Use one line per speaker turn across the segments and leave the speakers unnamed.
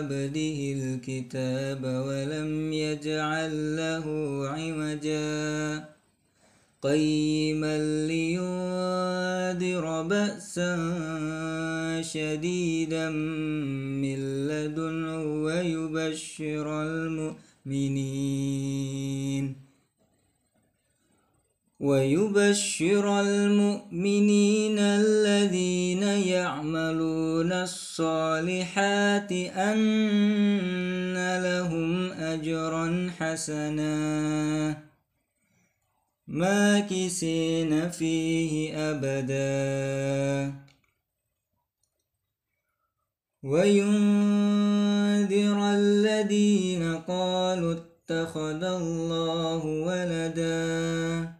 عبده الكتاب ولم يجعل له عوجا. قيما لينذر بأسا شديدا من لدنه ويبشر المؤمنين. ويبشر المؤمنين الذين يعملون الصالحات أن لهم أجرا حسنا. ماكسين فيه أبدا. وينذر الذين قالوا اتخذ الله ولدا.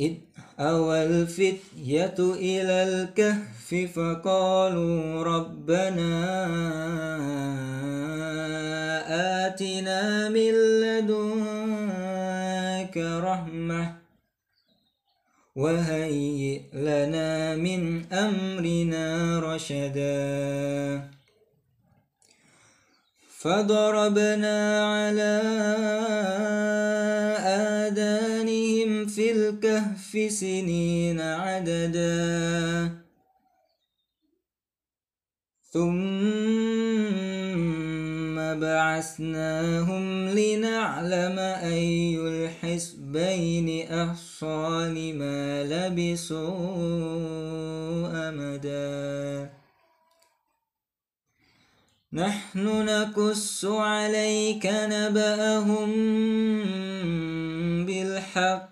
إذ أوى الفتية إلى الكهف فقالوا ربنا آتنا من لدنك رحمة وهيئ لنا من أمرنا رشدا فضربنا على الكهف سنين عددا. ثم بعثناهم لنعلم أي الحسبين أحصى لما لبثوا أمدا. نحن نقص عليك نبأهم بالحق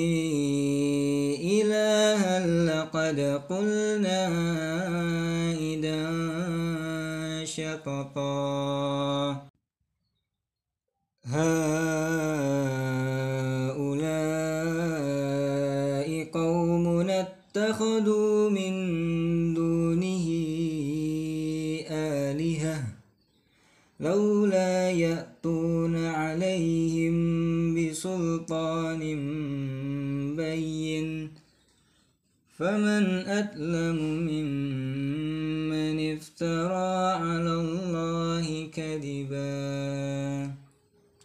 لقد قلنا إذا شططا هؤلاء قوم اتخذوا من دونه آلهة لولا يأتون عليهم بسلطان بين فمن أتلم ممن افترى على الله كذبا